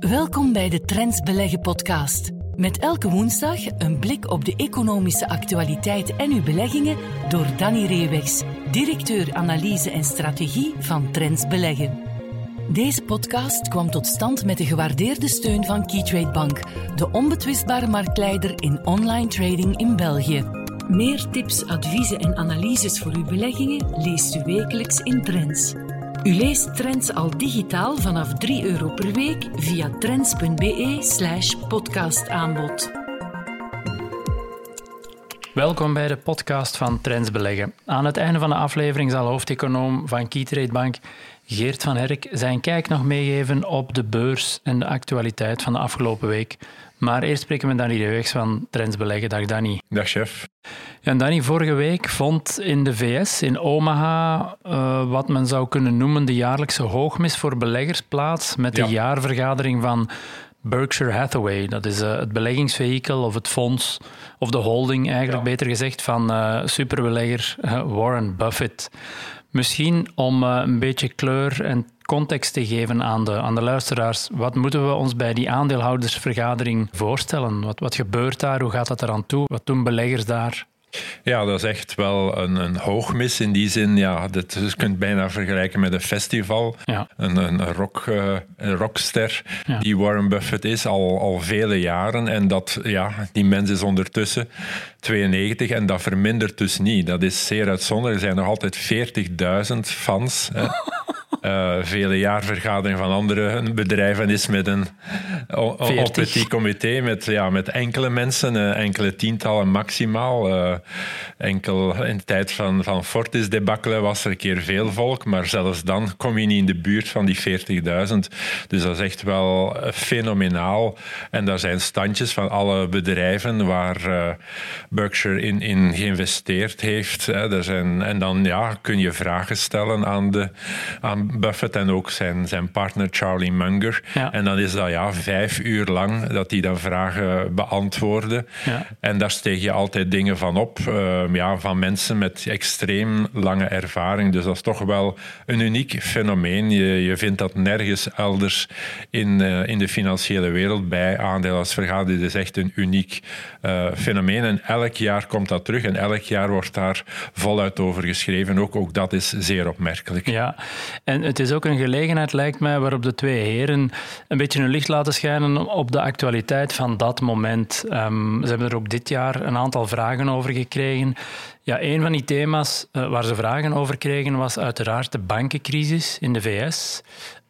Welkom bij de Trends Beleggen podcast. Met elke woensdag een blik op de economische actualiteit en uw beleggingen door Danny Reewegs, directeur analyse en strategie van Trends Beleggen. Deze podcast kwam tot stand met de gewaardeerde steun van Keytrade Bank, de onbetwistbare marktleider in online trading in België. Meer tips, adviezen en analyses voor uw beleggingen leest u wekelijks in Trends. U leest Trends al digitaal vanaf 3 euro per week via trends.be/slash podcastaanbod. Welkom bij de podcast van Trends Beleggen. Aan het einde van de aflevering zal hoofdeconoom van Keytrade Bank Geert van Herk zijn kijk nog meegeven op de beurs en de actualiteit van de afgelopen week. Maar eerst spreken we Danny de van Trends Beleggen. Dag Danny. Dag chef. Ja, en Danny, vorige week vond in de VS, in Omaha, uh, wat men zou kunnen noemen de jaarlijkse hoogmis voor beleggers plaats met de ja. jaarvergadering van Berkshire Hathaway. Dat is uh, het beleggingsvehikel of het fonds, of de holding eigenlijk ja. beter gezegd, van uh, superbelegger Warren Buffett. Misschien om een beetje kleur en context te geven aan de, aan de luisteraars. Wat moeten we ons bij die aandeelhoudersvergadering voorstellen? Wat, wat gebeurt daar? Hoe gaat dat eraan toe? Wat doen beleggers daar? Ja, dat is echt wel een, een hoogmis in die zin. Ja, dat, je kunt bijna vergelijken met een festival. Ja. Een, een, rock, uh, een rockster ja. die Warren Buffett is al, al vele jaren. En dat, ja, die mens is ondertussen 92 en dat vermindert dus niet. Dat is zeer uitzonderlijk. Er zijn nog altijd 40.000 fans. uh, vele jaarvergadering van andere bedrijven is met een petit comité met, ja, met enkele mensen, uh, enkele tientallen maximaal. Uh, enkel in de tijd van, van Fortis debakkelen was er een keer veel volk, maar zelfs dan kom je niet in de buurt van die 40.000. Dus dat is echt wel fenomenaal. En daar zijn standjes van alle bedrijven waar Berkshire in, in geïnvesteerd heeft. Hè. Er zijn, en dan ja, kun je vragen stellen aan, de, aan Buffett en ook zijn, zijn partner Charlie Munger. Ja. En dan is dat ja, vijf uur lang dat die dan vragen beantwoorden. Ja. En daar steeg je altijd dingen van op, uh, ja, van mensen met extreem lange ervaring. Dus dat is toch wel een uniek fenomeen. Je, je vindt dat nergens elders in, uh, in de financiële wereld bij aandeelhoudersvergaderingen. Dit is echt een uniek uh, fenomeen. En elk jaar komt dat terug en elk jaar wordt daar voluit over geschreven. Ook, ook dat is zeer opmerkelijk. Ja, en het is ook een gelegenheid, lijkt mij, waarop de twee heren een beetje hun licht laten schijnen op de actualiteit van dat moment. Um, ze hebben er ook dit jaar een aantal vragen over gekregen. Ja, een van die thema's uh, waar ze vragen over kregen was uiteraard de bankencrisis in de VS.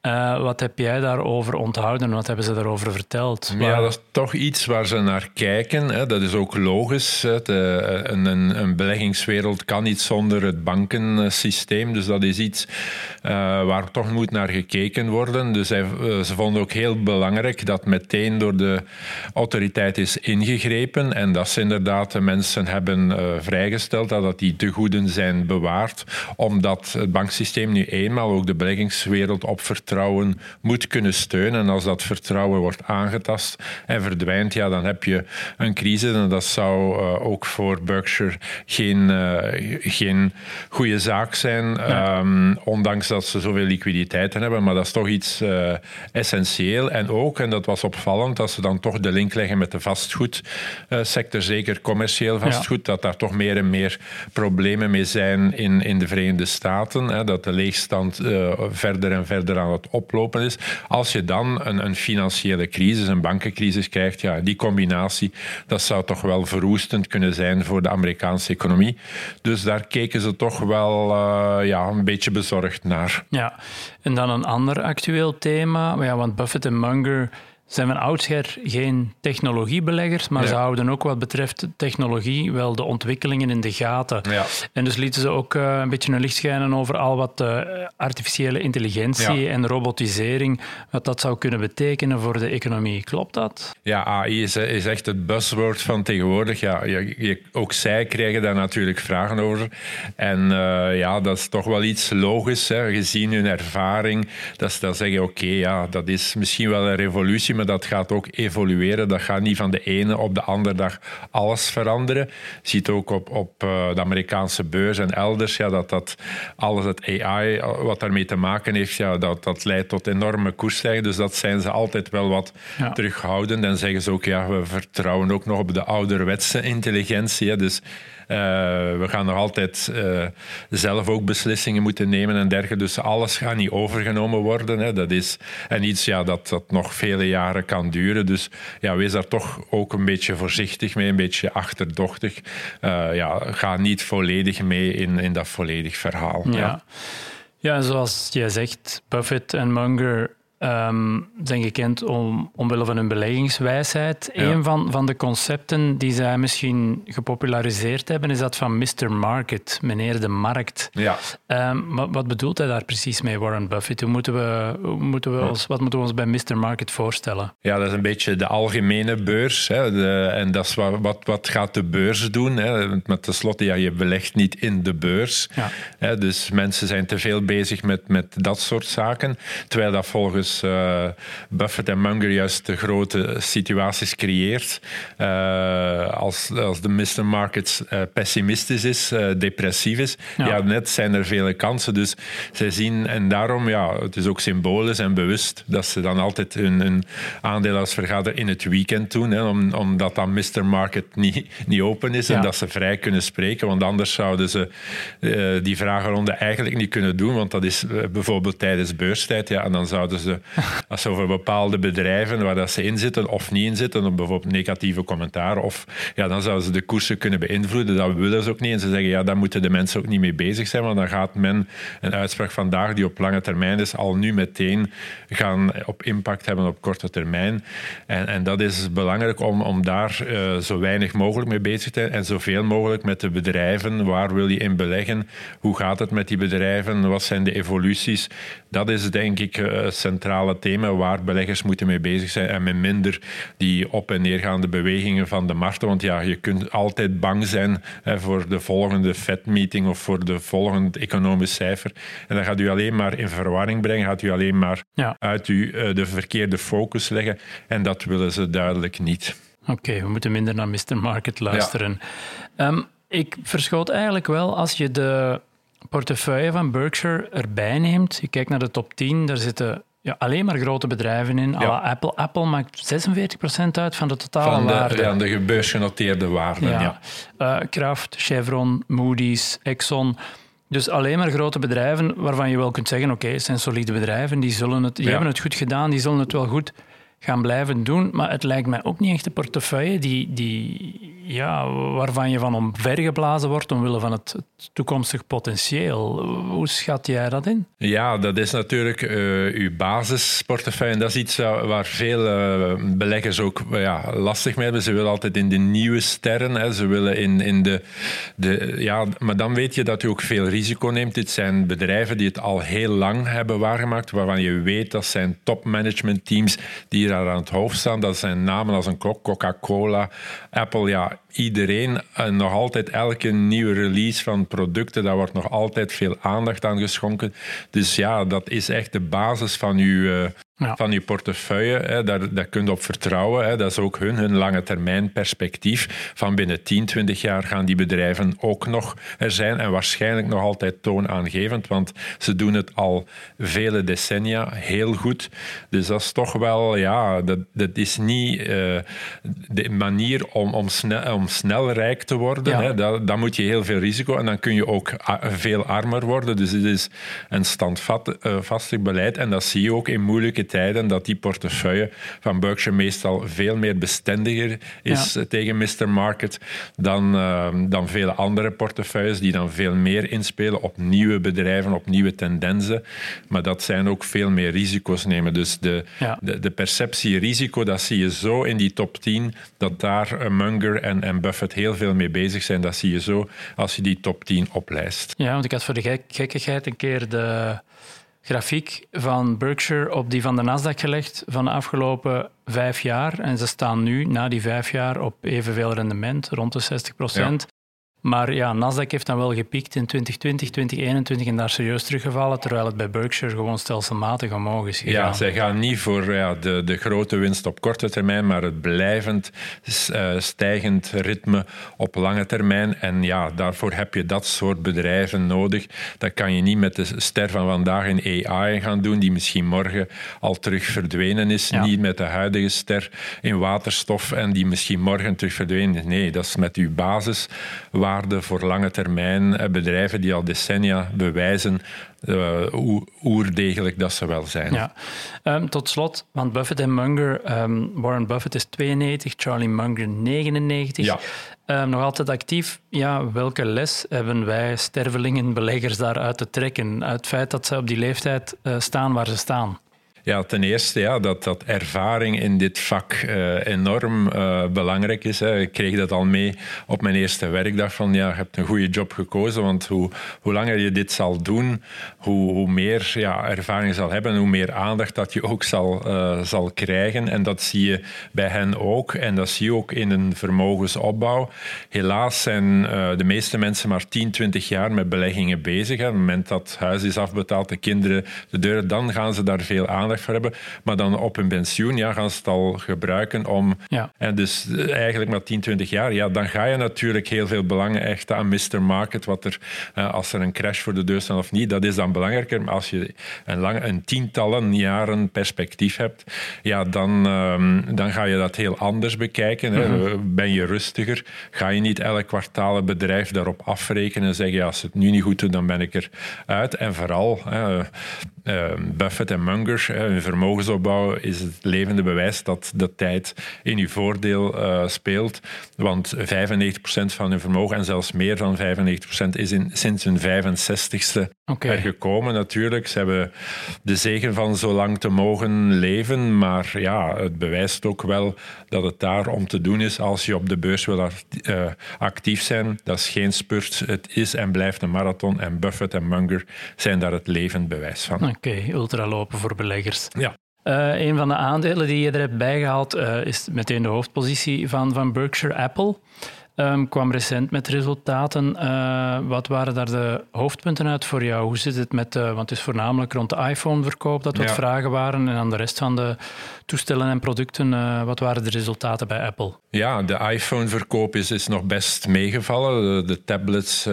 Uh, wat heb jij daarover onthouden? Wat hebben ze daarover verteld? Ja, dat is toch iets waar ze naar kijken. Hè. Dat is ook logisch. De, een, een, een, beleggingswereld kan niet zonder het bankensysteem. Dus dat is iets uh, waar toch moet naar gekeken worden. Dus hij, ze vonden ook heel belangrijk dat meteen door de autoriteit is ingegrepen. En dat ze inderdaad de mensen hebben vrijgesteld dat die tegoeden zijn bewaard. Omdat het banksysteem nu eenmaal ook de beleggingswereld op vertrouwt vertrouwen moet kunnen steunen. En als dat vertrouwen wordt aangetast en verdwijnt, ja, dan heb je een crisis. En dat zou uh, ook voor Berkshire geen, uh, geen goede zaak zijn. Ja. Um, ondanks dat ze zoveel liquiditeit hebben. Maar dat is toch iets uh, essentieel. En ook, en dat was opvallend, dat ze dan toch de link leggen met de vastgoedsector, zeker commercieel vastgoed, ja. dat daar toch meer en meer problemen mee zijn in, in de Verenigde Staten. Hè, dat de leegstand verder en verder aan het oplopen is. Als je dan een, een financiële crisis, een bankencrisis krijgt, ja, die combinatie, dat zou toch wel verwoestend kunnen zijn voor de Amerikaanse economie. Dus daar keken ze toch wel uh, ja, een beetje bezorgd naar. Ja, en dan een ander actueel thema, ja, want Buffett en Munger zijn van oudsher geen technologiebeleggers, maar ja. ze houden ook wat betreft technologie wel de ontwikkelingen in de gaten. Ja. En dus lieten ze ook uh, een beetje een licht schijnen over al wat uh, artificiële intelligentie ja. en robotisering, wat dat zou kunnen betekenen voor de economie. Klopt dat? Ja, AI is, is echt het buzzword van tegenwoordig. Ja, je, je, ook zij krijgen daar natuurlijk vragen over. En uh, ja, dat is toch wel iets logisch, hè, gezien hun ervaring, dat ze dan zeggen, oké, okay, ja, dat is misschien wel een revolutie, dat gaat ook evolueren. Dat gaat niet van de ene op de andere dag alles veranderen. Je ziet ook op, op de Amerikaanse beurs en elders ja, dat, dat alles het AI, wat daarmee te maken heeft, ja, dat, dat leidt tot enorme koersstijgingen. Dus dat zijn ze altijd wel wat terughoudend. En zeggen ze ook, ja, we vertrouwen ook nog op de ouderwetse intelligentie. Dus we gaan nog altijd uh, zelf ook beslissingen moeten nemen en dergelijke. Dus alles gaat niet overgenomen worden. Hè. Dat is en iets ja, dat, dat nog vele jaren kan duren. Dus ja, wees daar toch ook een beetje voorzichtig mee, een beetje achterdochtig. Uh, ja, ga niet volledig mee in, in dat volledig verhaal. Ja. ja. Ja, zoals jij zegt, Buffett en Munger um, zijn gekend om, omwille van hun beleggingswijsheid. Een van, van de concepten die zij misschien gepopulariseerd hebben, is dat van Mr. Market, meneer de markt. Ja. Um, wat, wat, bedoelt hij daar precies mee, Warren Buffett? Hoe moeten we, hoe moeten we ons, wat moeten we ons bij Mr. Market voorstellen? Ja, dat is een beetje de algemene beurs. Hè. De, en dat is wat, wat, wat gaat de beurs doen? Hè. Met tenslotte, ja, je belegt niet in de beurs. Ja. Hè. Dus mensen zijn te veel bezig met, met dat soort zaken. Terwijl dat volgens uh, Buffett en Munger juist de grote situaties creëert. Uh, als, als de Mr. Markets uh, pessimistisch is, depressief is, ja. net zijn er vele kansen. Dus zij zien, en daarom, ja, het is ook symbolisch en bewust dat ze dan altijd hun, hun in het weekend doen, hè, om, omdat dan Mr. Market niet, niet open is en dat ze vrij kunnen spreken, want anders zouden ze die vragenronde eigenlijk niet kunnen doen, want dat is bijvoorbeeld tijdens beurstijd, ja, en dan zouden ze als ze over bepaalde bedrijven waar dat ze in zitten of niet in zitten, of bijvoorbeeld negatieve commentaar, of ja, dan zouden ze de koersen kunnen beïnvloeden. Dat willen ze ook niet. En ze zeggen, ja, daar moeten de mensen ook niet mee bezig zijn, want dan gaat men een uitspraak vandaag die op lange termijn is, al nu meteen gaan op impact hebben op korte termijn. En, en dat is belangrijk om, om daar uh, zo weinig mogelijk mee bezig te zijn en zoveel mogelijk met de bedrijven. Waar wil je in beleggen? Hoe gaat het met die bedrijven? Wat zijn de evoluties? Dat is denk ik uh, centraal centrale thema waar beleggers moeten mee bezig zijn en met minder die op- en neergaande bewegingen van de markten. Want ja, je kunt altijd bang zijn hè, voor de volgende Fed-meeting of voor de volgende economisch cijfer. En dan gaat u alleen maar in verwarring brengen, gaat u alleen maar uit u uh, de verkeerde focus leggen. En dat willen ze duidelijk niet. Oké, we moeten minder naar Mr. Market luisteren. Ehm, ik verschoot eigenlijk wel als je de portefeuille van Berkshire erbij neemt. Je kijkt naar de top 10, daar zitten ja, alleen maar grote bedrijven in. Ja. Apple. Apple maakt 46% uit van de totale van de, waarde. Ja, de gebeursgenoteerde waarde. Ja. ja. Uh, Kraft, Chevron, Moody's, Exxon. Dus alleen maar grote bedrijven waarvan je wel kunt zeggen: oké, het zijn solide bedrijven, die, zullen het, die hebben het goed gedaan, die zullen het wel goed gaan blijven doen. Maar het lijkt mij ook niet echt een portefeuille die, die, ja, waarvan je van omvergeblazen wordt omwille van het, toekomstig potentieel. Hoe schat jij dat in? Ja, dat is natuurlijk uh, uw basisportefeuille. Dat is iets waar veel uh, beleggers ook ja, lastig mee hebben. Ze willen altijd in de nieuwe sterren. Hè. Ze willen in, in de, de... Ja, maar dan weet je dat je ook veel risico neemt. Dit zijn bedrijven die het al heel lang hebben waargemaakt, waarvan je weet dat zijn topmanagement teams die daar aan het hoofd staan. Dat zijn namen als een Coca-Cola, Apple. Ja, iedereen en nog altijd elke nieuwe release van producten, daar wordt nog altijd veel aandacht aan geschonken. Dus ja, dat is echt de basis van uw, eh, van je portefeuille. Hè, daar, daar kun je op vertrouwen. Hè. Dat is ook hun, hun lange termijn perspectief. Van binnen 10, 20 jaar gaan die bedrijven ook nog er zijn en waarschijnlijk nog altijd toonaangevend, want ze doen het al vele decennia heel goed. Dus dat is toch wel, ja, dat, dat is niet uh, de manier om, om, snel, om snel rijk te worden. Hè. Dat, dan moet je heel veel risico en dan kun je ook veel armer worden. Dus het is een standvastig beleid en dat zie je ook in moeilijke tijden dat die portefeuille van Berkshire meestal veel meer bestendiger is tegen Mr. Market dan, uh, dan vele andere portefeuilles die dan veel meer inspelen op nieuwe bedrijven, op nieuwe tendensen. Maar dat zijn ook veel meer risico's nemen. Dus de, de, de, perceptie risico, dat zie je zo in die top 10, dat daar Munger en, en Buffett heel veel mee bezig zijn. Dat zie je zo als je die top 10 oplijst. Ja, want ik had voor de gek gekkigheid een keer de grafiek van Berkshire op die van de Nasdaq gelegd van de afgelopen vijf jaar. En ze staan nu, na die vijf jaar, op evenveel rendement, rond de 60 procent. Maar ja, Nasdaq heeft dan wel gepiekt in 2020, 2021 en daar serieus teruggevallen, terwijl het bij Berkshire gewoon stelselmatig omhoog is gegaan. Ja, zij gaan niet voor ja, de, de grote winst op korte termijn, maar het blijvend uh, stijgend ritme op lange termijn. En ja, daarvoor heb je dat soort bedrijven nodig. Dat kan je niet met de ster van vandaag in AI gaan doen, die misschien morgen al terug verdwenen is. Niet met de huidige ster in waterstof en die misschien morgen terug verdwenen is. Nee, dat is met uw voor lange termijn. Eh, bedrijven die al decennia bewijzen uh, hoe oerdegelijk dat ze wel zijn. Ja. Um, tot slot, want Buffett en Munger, um, Warren Buffett is 92, Charlie Munger 99. Ja. Um, nog altijd actief. Ja, welke les hebben wij stervelingen, beleggers daaruit te trekken? Uit het feit dat ze op die leeftijd uh, staan waar ze staan? Ja, ten eerste ja, dat, dat ervaring in dit vak uh, enorm uh, belangrijk is. Ik kreeg dat al mee op mijn eerste werkdag van ja, je hebt een goede job gekozen, want hoe, hoe langer je dit zal doen, hoe, hoe meer ja, ervaring je zal hebben en hoe meer aandacht dat je ook zal, uh, zal krijgen. En dat zie je bij hen ook en dat zie je ook in een vermogensopbouw. Helaas zijn de meeste mensen maar 10, 20 jaar met beleggingen bezig. Hè. Op het moment dat het huis is afbetaald, de kinderen de deur, dan gaan ze daar veel aandacht voor hebben. Maar dan op hun pensioen ja, gaan ze het al gebruiken om... Ja. En dus eh, eigenlijk met 10, 20 jaar, ja, dan ga je natuurlijk heel veel belangen echt aan Mr. Market, wat er, eh, als er een crash voor de deur staat of niet, dat is dan belangrijker. Maar als je een, een tientallen jaren perspectief hebt, ja, dan, ehm, dan ga je dat heel anders bekijken. Hè. Mhm. Ben je rustiger? Ga je niet elk kwartaal een bedrijf daarop afrekenen en zeggen, ja, als het nu niet goed doet, dan ben ik er uit. En vooral, uh, Buffett en Munger, hun vermogensopbouw is het levende bewijs dat de tijd in uw voordeel uh, speelt. Want 95% van hun vermogen, en zelfs meer dan 95%, is in, sinds hun 65ste okay. er gekomen natuurlijk. Ze hebben de zegen van zo lang te mogen leven, maar ja, het bewijst ook wel dat het daar om te doen is als je op de beurs wil uh, actief zijn. Dat is geen spurt, het is en blijft een marathon en Buffett en Munger zijn daar het levend bewijs van. Oké, okay, ultralopen voor beleggers. Ja. Uh, een van de aandelen die je er hebt bijgehaald uh, is meteen de hoofdpositie van, van Berkshire Apple. Um, kwam recent met resultaten. Uh, wat waren daar de hoofdpunten uit voor jou? Hoe zit het met, uh, want het is voornamelijk rond de iPhone-verkoop dat wat vragen waren en aan de rest van de toestellen en producten. Uh, wat waren de resultaten bij Apple? Ja, de iPhone-verkoop is, is nog best meegevallen. De, de tablets,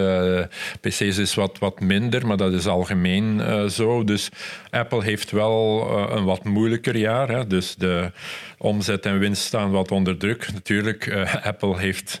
PC's is wat, wat minder, maar dat is algemeen zo. Dus Apple heeft wel een wat moeilijker jaar. Hè. Dus de omzet en winst staan wat onder druk. Natuurlijk, Apple heeft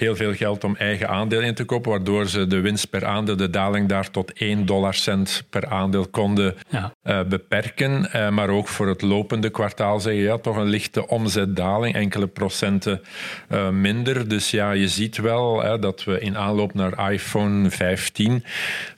heel veel geld om eigen aandeel in te kopen, waardoor ze de winst per aandeel, de daling daar tot 1 dollarcent per aandeel konden ja. uh, beperken. Uh, maar ook voor het lopende kwartaal zeggen ja, toch een lichte omzetdaling, enkele procenten uh, minder. Dus ja, je ziet wel hè, dat we in aanloop naar iPhone 15,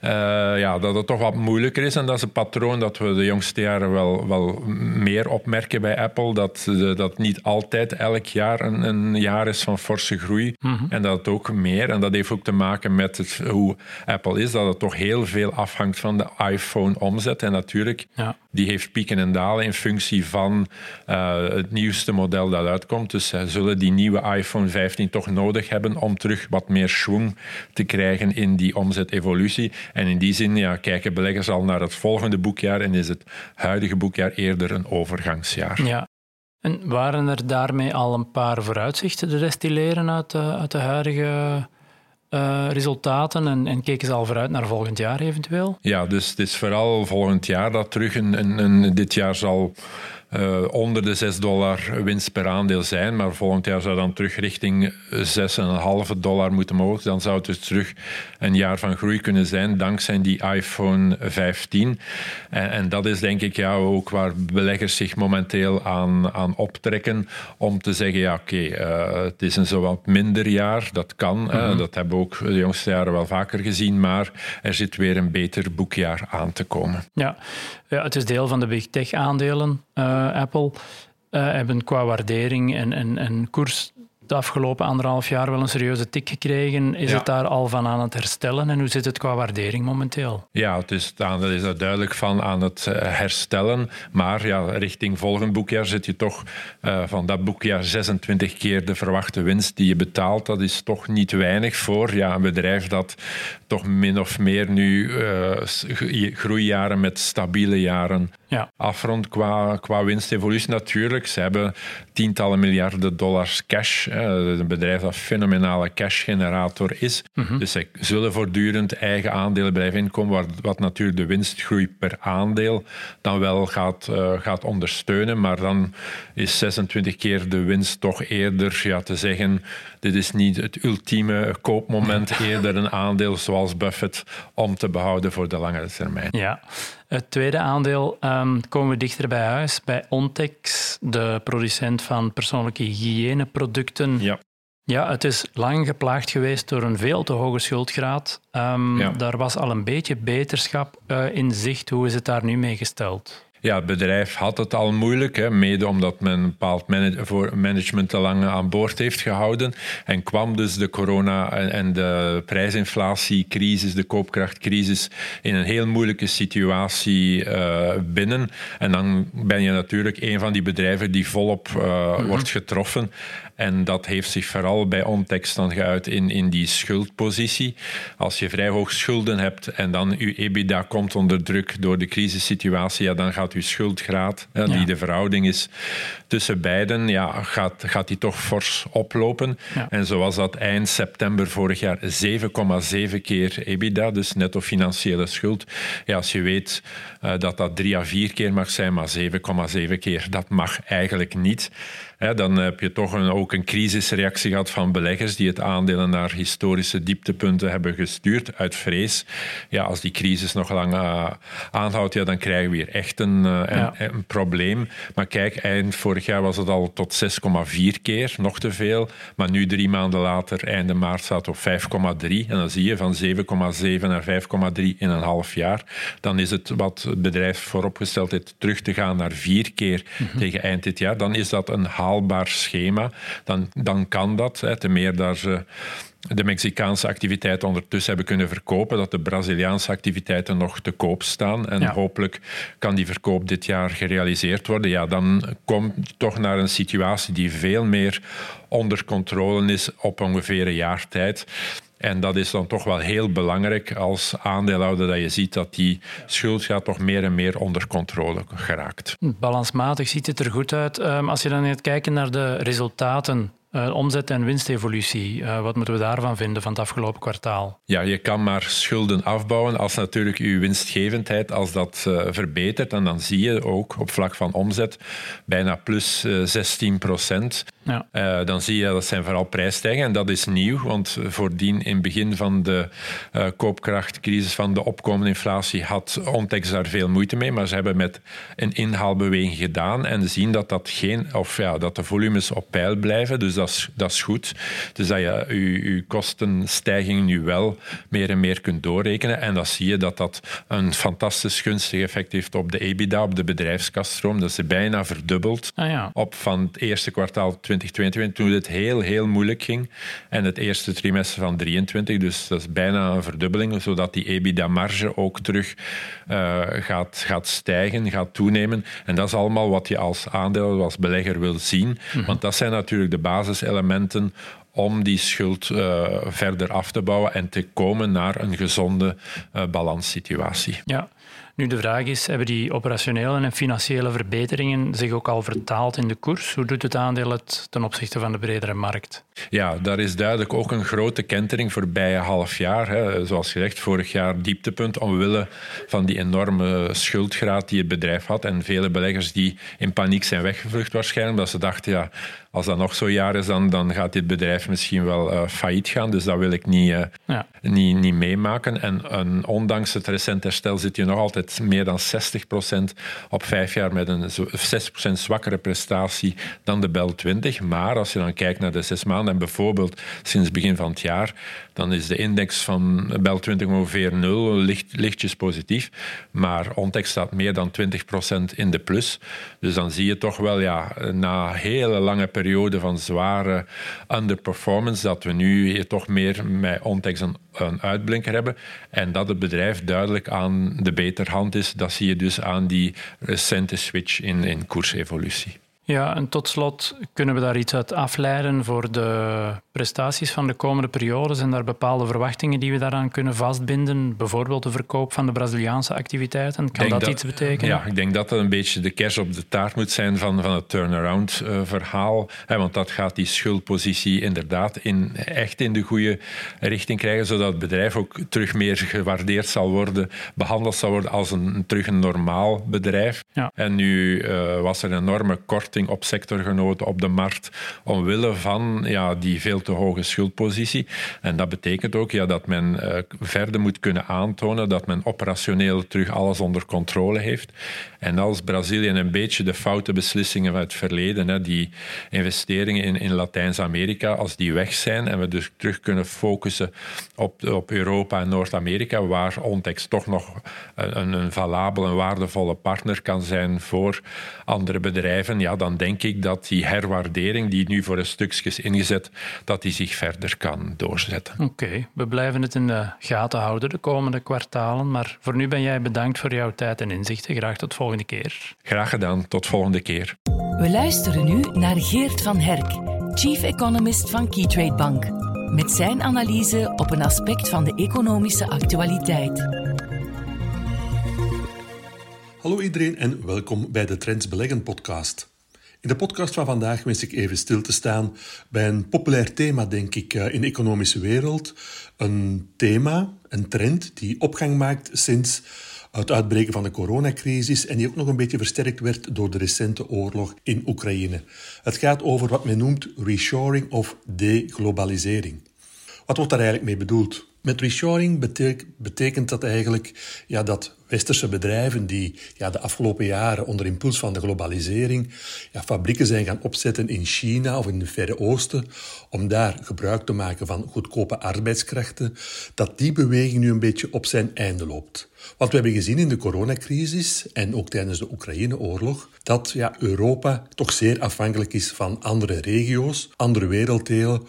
ja, dat het toch wat moeilijker is. En dat is een patroon dat we de jongste jaren wel, wel meer opmerken bij Apple, dat dat niet altijd elk jaar een, een jaar is van forse groei. Mhm. En dat het ook meer, en dat heeft ook te maken met het, hoe Apple is, dat het toch heel veel afhangt van de iPhone-omzet. En natuurlijk, ja. die heeft pieken en dalen in functie van uh, het nieuwste model dat uitkomt. Dus uh, zullen die nieuwe iPhone 15 toch nodig hebben om terug wat meer schwung te krijgen in die omzetevolutie. En in die zin ja, kijken beleggers al naar het volgende boekjaar en is het huidige boekjaar eerder een overgangsjaar. Ja, en waren er daarmee al een paar vooruitzichten te destilleren uit de, uit de huidige uh, resultaten en, en, keken ze al vooruit naar volgend jaar eventueel? Ja, dus het is vooral volgend jaar dat terug een dit jaar zal uh, onder de 6 dollar winst per aandeel zijn. Maar volgend jaar zou dan terug richting 6,5 dollar moeten mogen. Dan zou het dus terug een jaar van groei kunnen zijn dankzij die iPhone 15. En, en dat is denk ik ja, ook waar beleggers zich momenteel aan, aan optrekken. Om te zeggen, ja oké, okay, uh, het is een zo wat minder jaar. Dat kan. Mm -hmm. dat hebben we ook de jongste jaren wel vaker gezien. Maar er zit weer een beter boekjaar aan te komen. Ja, ja het is deel van de big tech aandelen. Uh, Apple, uh, hebben qua waardering en, en, en koers de afgelopen anderhalf jaar wel een serieuze tik gekregen. Is het daar al van aan het herstellen en hoe zit het qua waardering momenteel? Ja, het is, het is er duidelijk van aan het eh, herstellen. Maar ja, richting volgend boekjaar zit je toch uh, van dat boekjaar 26 keer de verwachte winst die je betaalt. Dat is toch niet weinig voor ja, een bedrijf dat toch min of meer nu uh, groeijaren met stabiele jaren ja. afrond qua, qua winstevolutie. Natuurlijk, ze hebben tientallen miljarden dollars cash. Een bedrijf dat een fenomenale cashgenerator is. Mhm. Dus ze zullen voortdurend eigen aandelen blijven inkomen, wat, wat natuurlijk de winstgroei per aandeel dan wel gaat, uh, gaat ondersteunen. Maar dan is 26 keer de winst toch eerder ja, te zeggen, dit is niet het ultieme koopmoment, eerder een aandeel zoals Buffett om te behouden voor de langere termijn. Ja. Het tweede aandeel um, komen we dichter bij huis, bij Ontex, de producent van persoonlijke hygiëneproducten. Ja. Ja, het is lang geplaagd geweest door een veel te hoge schuldgraad. Um, Daar was al een beetje beterschap uh, in zicht. Hoe is het daar nu mee gesteld? Ja, het bedrijf had het al moeilijk, hè, mede omdat men een bepaald management te lang aan boord heeft gehouden. En kwam dus de corona- en de prijsinflatiecrisis, de koopkrachtcrisis, in een heel moeilijke situatie uh, binnen. En dan ben je natuurlijk een van die bedrijven die volop uh, wordt getroffen. En dat heeft zich vooral bij Ontex dan geuit in, in die schuldpositie. Als je vrij hoog schulden hebt en dan je EBITDA komt onder druk door de crisissituatie, ja, dan gaat je schuldgraad, die de verhouding is tussen beiden, ja, gaat, gaat die toch fors oplopen. En zoals dat eind september vorig jaar 7,7 keer EBITDA, dus netto financiële schuld. Ja, als je weet uh, dat dat drie à vier keer mag zijn, maar 7,7 keer, dat mag eigenlijk niet dan heb je toch een, ook een crisisreactie gehad van beleggers die het aandelen naar historische dieptepunten hebben gestuurd uit vrees. Ja, als die crisis nog lang uh, aanhoudt, ja, dan krijgen we hier echt een, uh, een, een, probleem. Maar kijk, eind vorig jaar was het al tot 6,4 keer, nog te veel. Maar nu, drie maanden later, einde maart, staat op 5,3. En dan zie je van 7,7 naar 5,3 in een half jaar. Dan is het wat het bedrijf vooropgesteld heeft terug te gaan naar vier keer mhm. tegen eind dit jaar. Dan is dat een haal haalbaar schema, dan, dan kan dat. Hè, te meer dat ze de Mexicaanse activiteiten ondertussen hebben kunnen verkopen, dat de Braziliaanse activiteiten nog te koop staan. En hopelijk kan die verkoop dit jaar gerealiseerd worden. Ja, dan komt je toch naar een situatie die veel meer onder controle is op ongeveer een jaar tijd. En dat is dan toch wel heel belangrijk als aandeelhouder dat je ziet dat die schuld gaat toch meer en meer onder controle geraakt. Balansmatig ziet het er goed uit. Ehm, als je dan gaat kijken naar de resultaten uh, omzet- en winstevolutie, uh, wat moeten we daarvan vinden van het afgelopen kwartaal? Ja, je kan maar schulden afbouwen als natuurlijk je winstgevendheid, als dat uh, verbetert. En dan zie je ook op vlak van omzet bijna plus 16 procent. Ja. Dan zie je dat zijn vooral prijsstijgingen. En dat is nieuw, want voordien in het begin van de koopkrachtcrisis, van de opkomende inflatie, had Ontex daar veel moeite mee. Maar ze hebben met een inhaalbeweging gedaan en zien dat, dat, geen, of ja, dat de volumes op peil blijven. Dus dat is, dat is goed. Dus dat je je, kostenstijging nu wel meer en meer kunt doorrekenen. En dan zie je dat dat een fantastisch gunstig effect heeft op de EBITDA, op de bedrijfskasstroom. Dat is bijna verdubbeld ah, ja. op van het eerste kwartaal 2022, toen het heel, heel moeilijk ging. En het eerste trimester van 2023, dus dat is bijna een verdubbeling, zodat die EBITDA-marge ook terug uh, gaat, gaat stijgen, gaat toenemen. En dat is allemaal wat je als aandeel, als belegger wil zien. Mhm. Want dat zijn natuurlijk de basiselementen om die schuld uh, verder af te bouwen en te komen naar een gezonde uh, balanssituatie. Ja. Nu, de vraag is, hebben die operationele en financiële verbeteringen zich ook al vertaald in de koers? Hoe doet het aandeel het ten opzichte van de bredere markt? Ja, daar is duidelijk ook een grote kentering voorbij een half jaar. Hè. Zoals gezegd, vorig jaar dieptepunt omwille van die enorme schuldgraad die het bedrijf had. En vele beleggers die in paniek zijn weggevlucht waarschijnlijk, omdat ze dachten, ja, als dat nog zo'n jaar is, dan, dan gaat dit bedrijf misschien wel uh, failliet gaan. Dus dat wil ik niet, uh, niet, niet meemaken. En, en ondanks het recent herstel zit je nog altijd meer dan 60% op vijf jaar met een 6% zwakkere prestatie dan de Bel 20. Maar als je dan kijkt naar de zes maanden en bijvoorbeeld sinds begin van het jaar, dan is de index van Bel 20 ongeveer nul, licht, lichtjes positief. Maar Ontex staat meer dan 20% in de plus. Dus dan zie je toch wel, ja, na een hele lange periode van zware underperformance, dat we nu toch meer met Ontex een, een uitblinker hebben. En dat het bedrijf duidelijk aan de beterhand is. Dat zie je dus aan die recente switch in, in koersevolutie. Ja, en tot slot kunnen we daar iets uit afleiden voor de prestaties van de komende periode? Zijn daar bepaalde verwachtingen die we daaraan kunnen vastbinden? Bijvoorbeeld de verkoop van de Braziliaanse activiteiten. Kan dat, iets betekenen? Ja, ik denk dat dat een beetje de kers op de taart moet zijn van, van het turnaround-verhaal. Eh, want dat gaat die schuldpositie inderdaad in, echt in de goede richting krijgen, zodat het bedrijf ook terug meer gewaardeerd zal worden, behandeld zal worden als een, terug een normaal bedrijf. Ja. En nu uh, was er een enorme op sectorgenoten op de markt omwille van ja, die veel te hoge schuldpositie. En dat betekent ook ja, dat men uh, verder moet kunnen aantonen dat men operationeel terug alles onder controle heeft. En als Brazilië een beetje de foute beslissingen van het verleden, hè, die investeringen in, in Latijns-Amerika, als die weg zijn en we dus terug kunnen focussen op, op Europa en Noord-Amerika, waar Ontex toch nog een, een valabel en waardevolle partner kan zijn voor andere bedrijven, ja, dan denk ik dat die herwaardering die nu voor een stukje is ingezet, dat die zich verder kan doorzetten. Oké, we blijven het in de gaten houden de komende kwartalen. Maar voor nu ben jij bedankt voor jouw tijd en inzichten. Graag tot volgende keer. Graag gedaan, tot volgende keer. We luisteren nu naar Geert van Herk, Chief Economist van Keytrade Bank. Met zijn analyse op een aspect van de economische actualiteit. Hallo iedereen en welkom bij de Trends Beleggen podcast. In de podcast van vandaag wens ik even stil te staan bij een populair thema, denk ik, eh, in de economische wereld. Een thema, een trend die opgang maakt sinds het uitbreken van de coronacrisis en die ook nog een beetje versterkt werd door de recente oorlog in Oekraïne. Het gaat over wat men noemt reshoring of deglobalisering. Wat wordt daar eigenlijk mee bedoeld? Met reshoring betekent dat eigenlijk ja, dat westerse bedrijven die ja, de afgelopen jaren onder impuls van de globalisering ja, fabrieken zijn gaan opzetten in China of in het Verre Oosten om daar gebruik te maken van goedkope arbeidskrachten, dat die beweging nu een beetje op zijn einde loopt. Want we hebben gezien in de coronacrisis en ook tijdens de Oekraïne-oorlog dat ja, Europa toch zeer afhankelijk is van andere regio's, andere werelddelen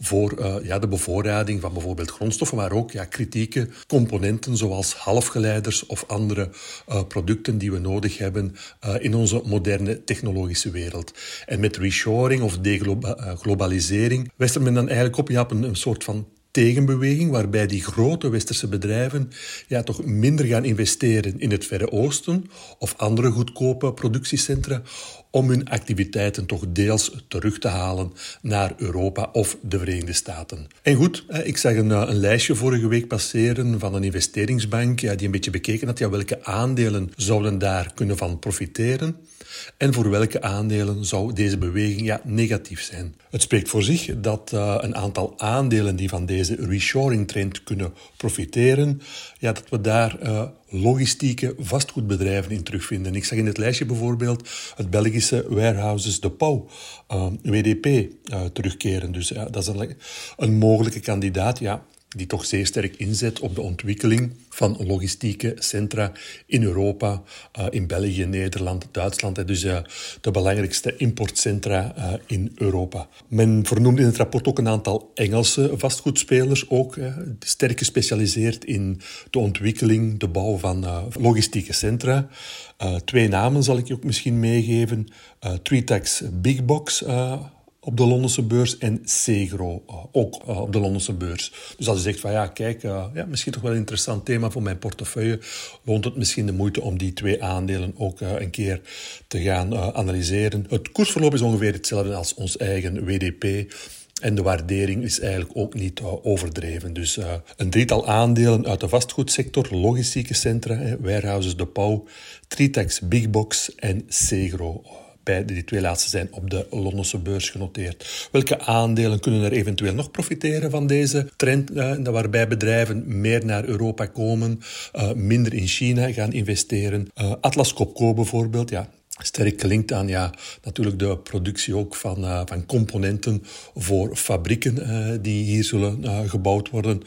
voor uh, ja, de bevoorrading van bijvoorbeeld grondstoffen, maar ook ja, kritieke componenten zoals halfgeleiders of andere uh, producten die we nodig hebben uh, in onze moderne technologische wereld. En met reshoring of deglobalisering wist men dan eigenlijk op, ja, op een soort van tegenbeweging waarbij die grote westerse bedrijven ja, toch minder gaan investeren in het Verre Oosten of andere goedkope productiecentra om hun activiteiten toch deels terug te halen naar Europa of de Verenigde Staten. En goed, ik zag een, een lijstje vorige week passeren van een investeringsbank die een beetje bekeken had ja, welke aandelen zouden daar kunnen van profiteren en voor welke aandelen zou deze beweging ja, negatief zijn. Het spreekt voor zich dat uh, een aantal aandelen die van deze reshoring-trend kunnen profiteren, ja, dat we daar uh, logistieke vastgoedbedrijven in terugvinden. Ik zag in het lijstje bijvoorbeeld het Belgische Warehouses De Pauw, uh, WDP, terugkeren. Dus dat is een, een mogelijke kandidaat. Ja, die toch zeer sterk inzet op de ontwikkeling van logistieke centra in Europa, uh, in België, Nederland, Duitsland. Dus uh, de belangrijkste importcentra uh, in Europa. Men vernoemt in het rapport ook een aantal Engelse vastgoedspelers, ook sterk gespecialiseerd in de ontwikkeling, de bouw van logistieke centra. twee namen zal ik je ook misschien meegeven. Tritax Big Box op de Londense beurs en Segro uh, ook uh, op de Londense beurs. Dus als je zegt van ja, kijk, uh, ja, misschien toch wel een interessant thema voor mijn portefeuille, loont het misschien de moeite om die twee aandelen ook een keer te gaan analyseren. Het koersverloop is ongeveer hetzelfde als ons eigen WDP. En de waardering is eigenlijk ook niet overdreven. Dus een drietal aandelen uit de vastgoedsector, logistieke centra, warehouses De Pauw, Tritex Big Box en Segro Die twee laatste zijn op de Londense beurs genoteerd. Welke aandelen kunnen er eventueel nog profiteren van deze trend? Uh, waarbij bedrijven meer naar Europa komen, uh, minder in China gaan investeren. Uh, Atlas Copco bijvoorbeeld, ja, sterk gelinkt aan ja, natuurlijk de productie ook van, van componenten voor fabrieken die hier zullen gebouwd worden.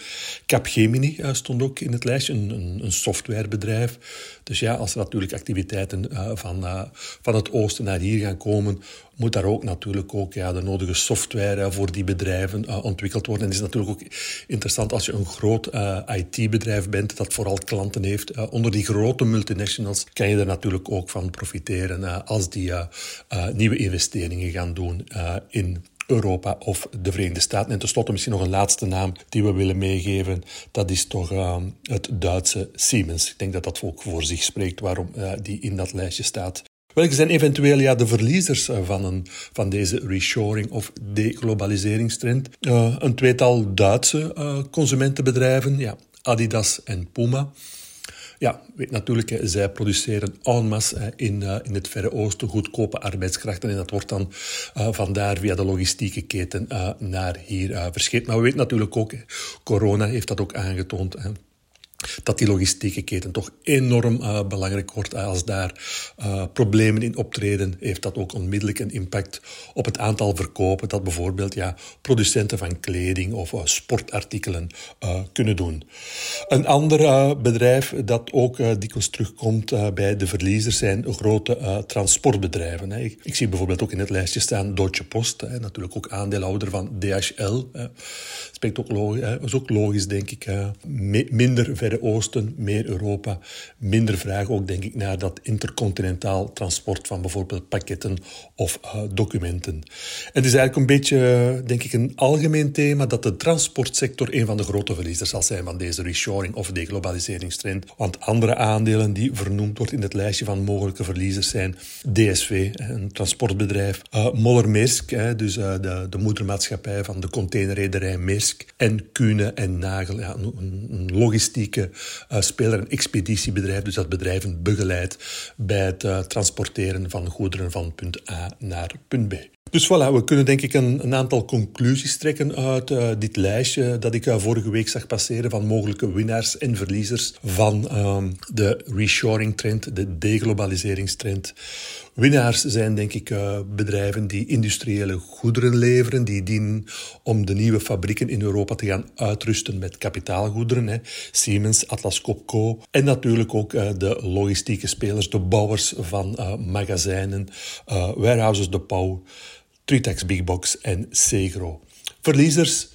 Capgemini stond ook in het lijstje, een, een, softwarebedrijf. Dus ja, als er natuurlijk activiteiten van, van het oosten naar hier gaan komen, moet daar ook natuurlijk ook ja, de nodige software voor die bedrijven ontwikkeld worden. En het is natuurlijk ook interessant als je een groot IT-bedrijf bent dat vooral klanten heeft. Onder die grote multinationals kan je er natuurlijk ook van profiteren als die nieuwe investeringen gaan doen in Europa of de Verenigde Staten. En tenslotte misschien nog een laatste naam die we willen meegeven. Dat is toch uh, het Duitse Siemens. Ik denk dat dat ook voor zich spreekt waarom uh, die in dat lijstje staat. Welke zijn eventueel ja, de verliezers eh, van, een, van deze reshoring of deglobaliseringstrend? Uh, een tweetal Duitse consumentenbedrijven, ja, Adidas en Puma. Ja, weet natuurlijk, zij produceren en masse in, in het Verre Oosten goedkope arbeidskrachten. En dat wordt dan uh, vandaar via de logistieke keten uh, naar hier verscheept. Maar we weten natuurlijk ook, corona heeft dat ook aangetoond dat die logistieke keten toch enorm uh, belangrijk wordt. Als daar uh, problemen in optreden, heeft dat ook onmiddellijk een impact op het aantal verkopen dat bijvoorbeeld ja, producenten van kleding of sportartikelen kunnen doen. Een ander bedrijf dat ook dikwijls terugkomt bij de verliezers zijn grote transportbedrijven. Hè. Ik, zie bijvoorbeeld ook in het lijstje staan Deutsche Post, hè, natuurlijk ook aandeelhouder van DHL. Hè, is ook logisch denk ik. minder ver Oosten, meer Europa, minder vraag ook, denk ik, naar dat intercontinentaal transport van bijvoorbeeld pakketten of uh, documenten. Het is eigenlijk een beetje, denk ik, een algemeen thema dat de transportsector een van de grote verliezers zal zijn van deze reshoring of deglobaliseringstrend. Want andere aandelen die vernoemd wordt in het lijstje van mogelijke verliezers zijn DSV, een transportbedrijf, uh, Moller dus de, de moedermaatschappij van de containerrederij Maersk, en Kuhne en Nagel, ja, een, een logistieke uh, speler, een expeditiebedrijf, dus dat bedrijven begeleidt bij het uh, transporteren van goederen van punt A naar punt B. Dus voilà, we kunnen denk ik een, een aantal conclusies trekken uit uh, dit lijstje dat ik uh, vorige week zag passeren van mogelijke winnaars en verliezers van uh, de reshoring-trend, de deglobaliseringstrend. Winnaars zijn denk ik uh, bedrijven die industriële goederen leveren, die dienen om de nieuwe fabrieken in Europa te gaan uitrusten met kapitaalgoederen. Hè. Siemens, Atlas Copco en natuurlijk ook de logistieke spelers, de bouwers van magazijnen, warehouses de Pauw, Tritex Big Box en Segro. Verliezers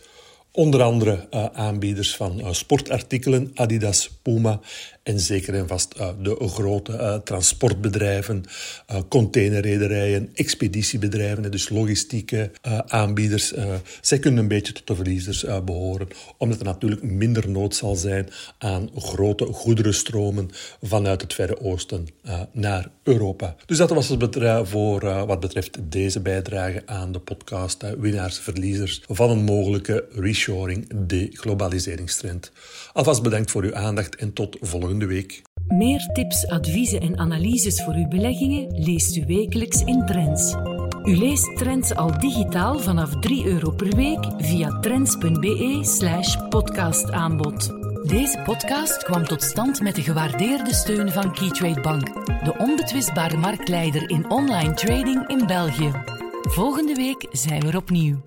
onder andere uh, aanbieders van uh, sportartikelen, Adidas, Puma en zeker en vast uh, de grote transportbedrijven, containerrederijen, expeditiebedrijven, dus logistieke aanbieders. zij kunnen een beetje tot de verliezers behoren, omdat er natuurlijk minder nood zal zijn aan grote goederenstromen vanuit het Verre Oosten naar Europa. Dus dat was het voor wat betreft deze bijdrage aan de podcast Winnaars, Verliezers van een mogelijke reshoring, de globaliseringstrend. Alvast bedankt voor uw aandacht en tot week. Meer tips, adviezen en analyses voor uw beleggingen leest u wekelijks in Trends. U leest Trends al digitaal vanaf 3 euro per week via trends.be/slash podcastaanbod. Deze podcast kwam tot stand met de gewaardeerde steun van Keytrade Bank, de onbetwistbare marktleider in online trading in België. Volgende week zijn we er opnieuw.